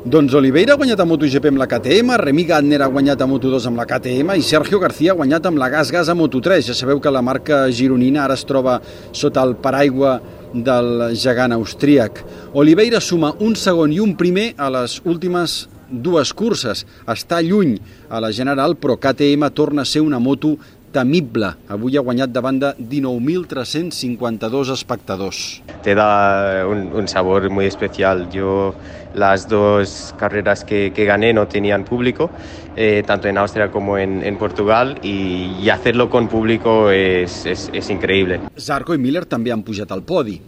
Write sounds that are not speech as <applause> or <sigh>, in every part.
Doncs Oliveira ha guanyat a MotoGP amb la KTM, Remy Gardner ha guanyat a Moto2 amb la KTM i Sergio García ha guanyat amb la Gas Gas a Moto3. Ja sabeu que la marca gironina ara es troba sota el paraigua del gegant austríac. Oliveira suma un segon i un primer a les últimes dues curses. Està lluny a la general, però KTM torna a ser una moto temible. Avui ha guanyat davant de 19.352 espectadors. Te da un, un sabor muy especial. Yo las dos carreras que, que gané no tenían público, eh, tanto en Austria como en, en Portugal, y, y, hacerlo con público es, es, es increíble. Zarco i Miller també han pujat al podi.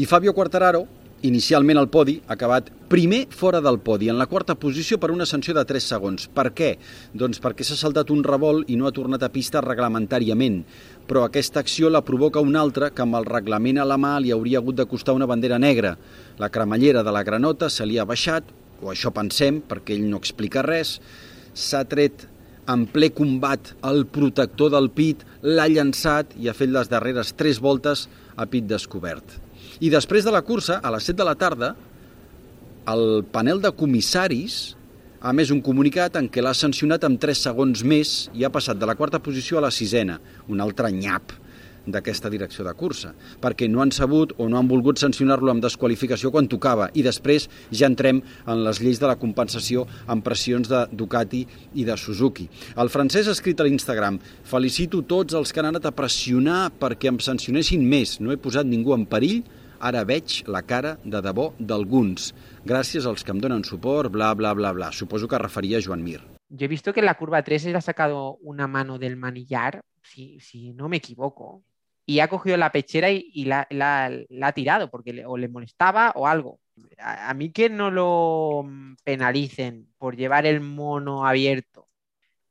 I Fabio Quartararo, inicialment al podi, acabat primer fora del podi, en la quarta posició per una sanció de 3 segons. Per què? Doncs perquè s'ha saltat un revolt i no ha tornat a pista reglamentàriament. Però aquesta acció la provoca una altra que amb el reglament a la mà li hauria hagut de costar una bandera negra. La cremallera de la granota se li ha baixat, o això pensem, perquè ell no explica res, s'ha tret en ple combat el protector del pit, l'ha llançat i ha fet les darreres tres voltes a pit descobert. I després de la cursa, a les 7 de la tarda, el panel de comissaris ha més un comunicat en què l'ha sancionat amb 3 segons més i ha passat de la quarta posició a la sisena, un altre nyap d'aquesta direcció de cursa, perquè no han sabut o no han volgut sancionar-lo amb desqualificació quan tocava i després ja entrem en les lleis de la compensació amb pressions de Ducati i de Suzuki. El francès ha escrit a l'Instagram Felicito tots els que han anat a pressionar perquè em sancionessin més. No he posat ningú en perill, ara veig la cara de debò d'alguns. Gràcies als que em donen suport, bla, bla, bla, bla. Suposo que referia a Joan Mir. Yo he visto que en la curva 3 él ha sacado una mano del manillar, si, si no me equivoco, y ha cogido la pechera y, y la, la, la, ha tirado porque le, o le molestaba o algo. A, a, mí que no lo penalicen por llevar el mono abierto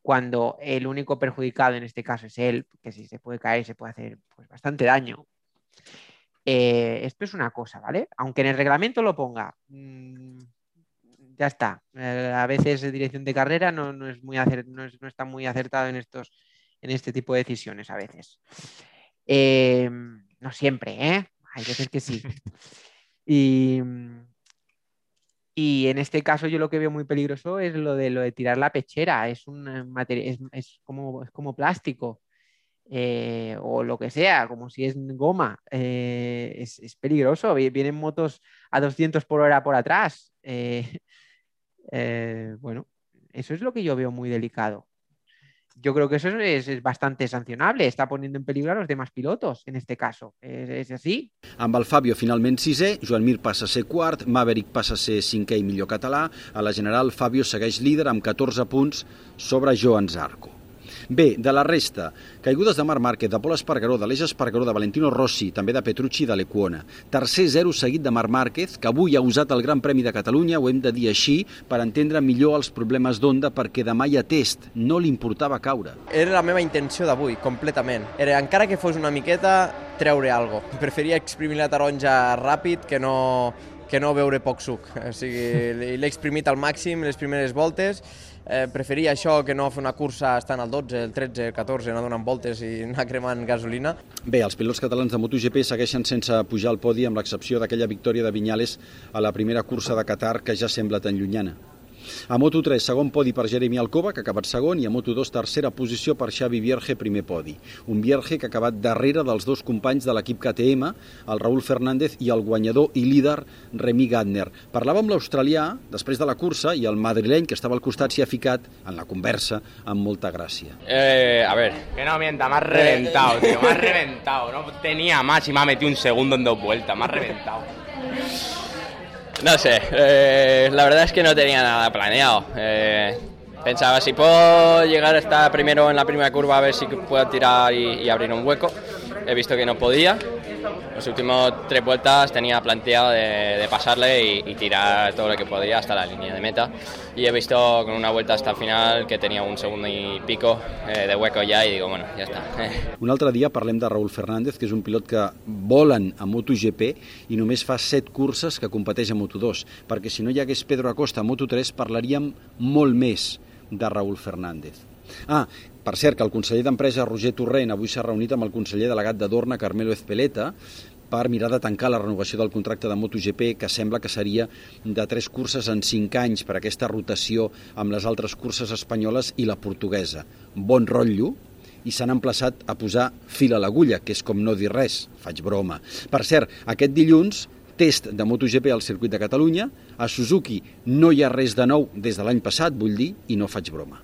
cuando el único perjudicado en este caso es él, que si se puede caer se puede hacer pues, bastante daño. Eh, esto es una cosa, ¿vale? Aunque en el reglamento lo ponga, mmm, ya está. Eh, a veces dirección de carrera no, no es muy acer, no, es, no, está muy acertado en, estos, en este tipo de decisiones a veces. Eh, no siempre, ¿eh? Hay veces que sí. <laughs> Y, y, en este caso yo lo que veo muy peligroso es lo de, lo de tirar la pechera. Es, un material, es, es, como, es como plástico. Eh, o lo que sea, como si es goma, eh, es, peligroso. Vienen motos a 200 por hora por atrás. <laughs> Eh, bueno, eso es lo que yo veo muy delicado. Yo creo que eso es, es, bastante sancionable. Está poniendo en peligro a los demás pilotos, en este caso. És, és així. Amb el Fabio finalment sisè, Joan Mir passa a ser quart, Maverick passa a ser cinquè i millor català. A la general, Fabio segueix líder amb 14 punts sobre Joan Zarco. Bé, de la resta, caigudes de Marc Márquez, de Pol Espargaró, de l'Eix Espargaró, de Valentino Rossi, també de Petrucci i de l'Equona. Tercer zero seguit de Marc Márquez, que avui ha usat el Gran Premi de Catalunya, ho hem de dir així, per entendre millor els problemes d'Onda, perquè demà hi ha test, no li importava caure. Era la meva intenció d'avui, completament. Era, encara que fos una miqueta, treure algo. Preferia exprimir la taronja ràpid que no, que no beure poc suc. O sigui, l'he exprimit al màxim les primeres voltes, eh, preferia això que no fer una cursa estant al 12, el 13, el 14, anar donant voltes i anar cremant gasolina. Bé, els pilots catalans de MotoGP segueixen sense pujar al podi amb l'excepció d'aquella victòria de Vinyales a la primera cursa de Qatar que ja sembla tan llunyana. A Moto3, segon podi per Jeremy Alcoba, que ha acabat segon, i a Moto2, tercera posició per Xavi Vierge, primer podi. Un Vierge que ha acabat darrere dels dos companys de l'equip KTM, el Raúl Fernández i el guanyador i líder Remy Gardner. Parlava amb l'australià després de la cursa i el madrileny, que estava al costat, s'hi ha ficat en la conversa amb molta gràcia. Eh, a ver. Que no mienta, me has reventado, <laughs> tío, me has reventado. No tenía más y me ha metido un segundo en dos vueltas, me has reventado. No sé, eh, la verdad es que no tenía nada planeado. Eh, pensaba si puedo llegar a estar primero en la primera curva a ver si puedo tirar y abrir un hueco. he visto que no podía. Los últimos tres vueltas tenía planteado de, de pasarle y, y, tirar todo lo que podía hasta la línea de meta. Y he visto con una vuelta hasta el final que tenía un segundo y pico eh, de hueco ya y digo, bueno, ya está. <laughs> Un altre dia parlem de Raúl Fernández, que és un pilot que volen a MotoGP i només fa set curses que competeix a Moto2, perquè si no hi hagués Pedro Acosta a Moto3 parlaríem molt més de Raúl Fernández. Ah, per cert, que el conseller d'Empresa Roger Torrent avui s'ha reunit amb el conseller delegat de Dorna, Carmelo Ezpeleta, per mirar de tancar la renovació del contracte de MotoGP, que sembla que seria de tres curses en cinc anys per aquesta rotació amb les altres curses espanyoles i la portuguesa. Bon rotllo, i s'han emplaçat a posar fil a l'agulla, que és com no dir res, faig broma. Per cert, aquest dilluns test de MotoGP al circuit de Catalunya, a Suzuki no hi ha res de nou des de l'any passat, vull dir, i no faig broma.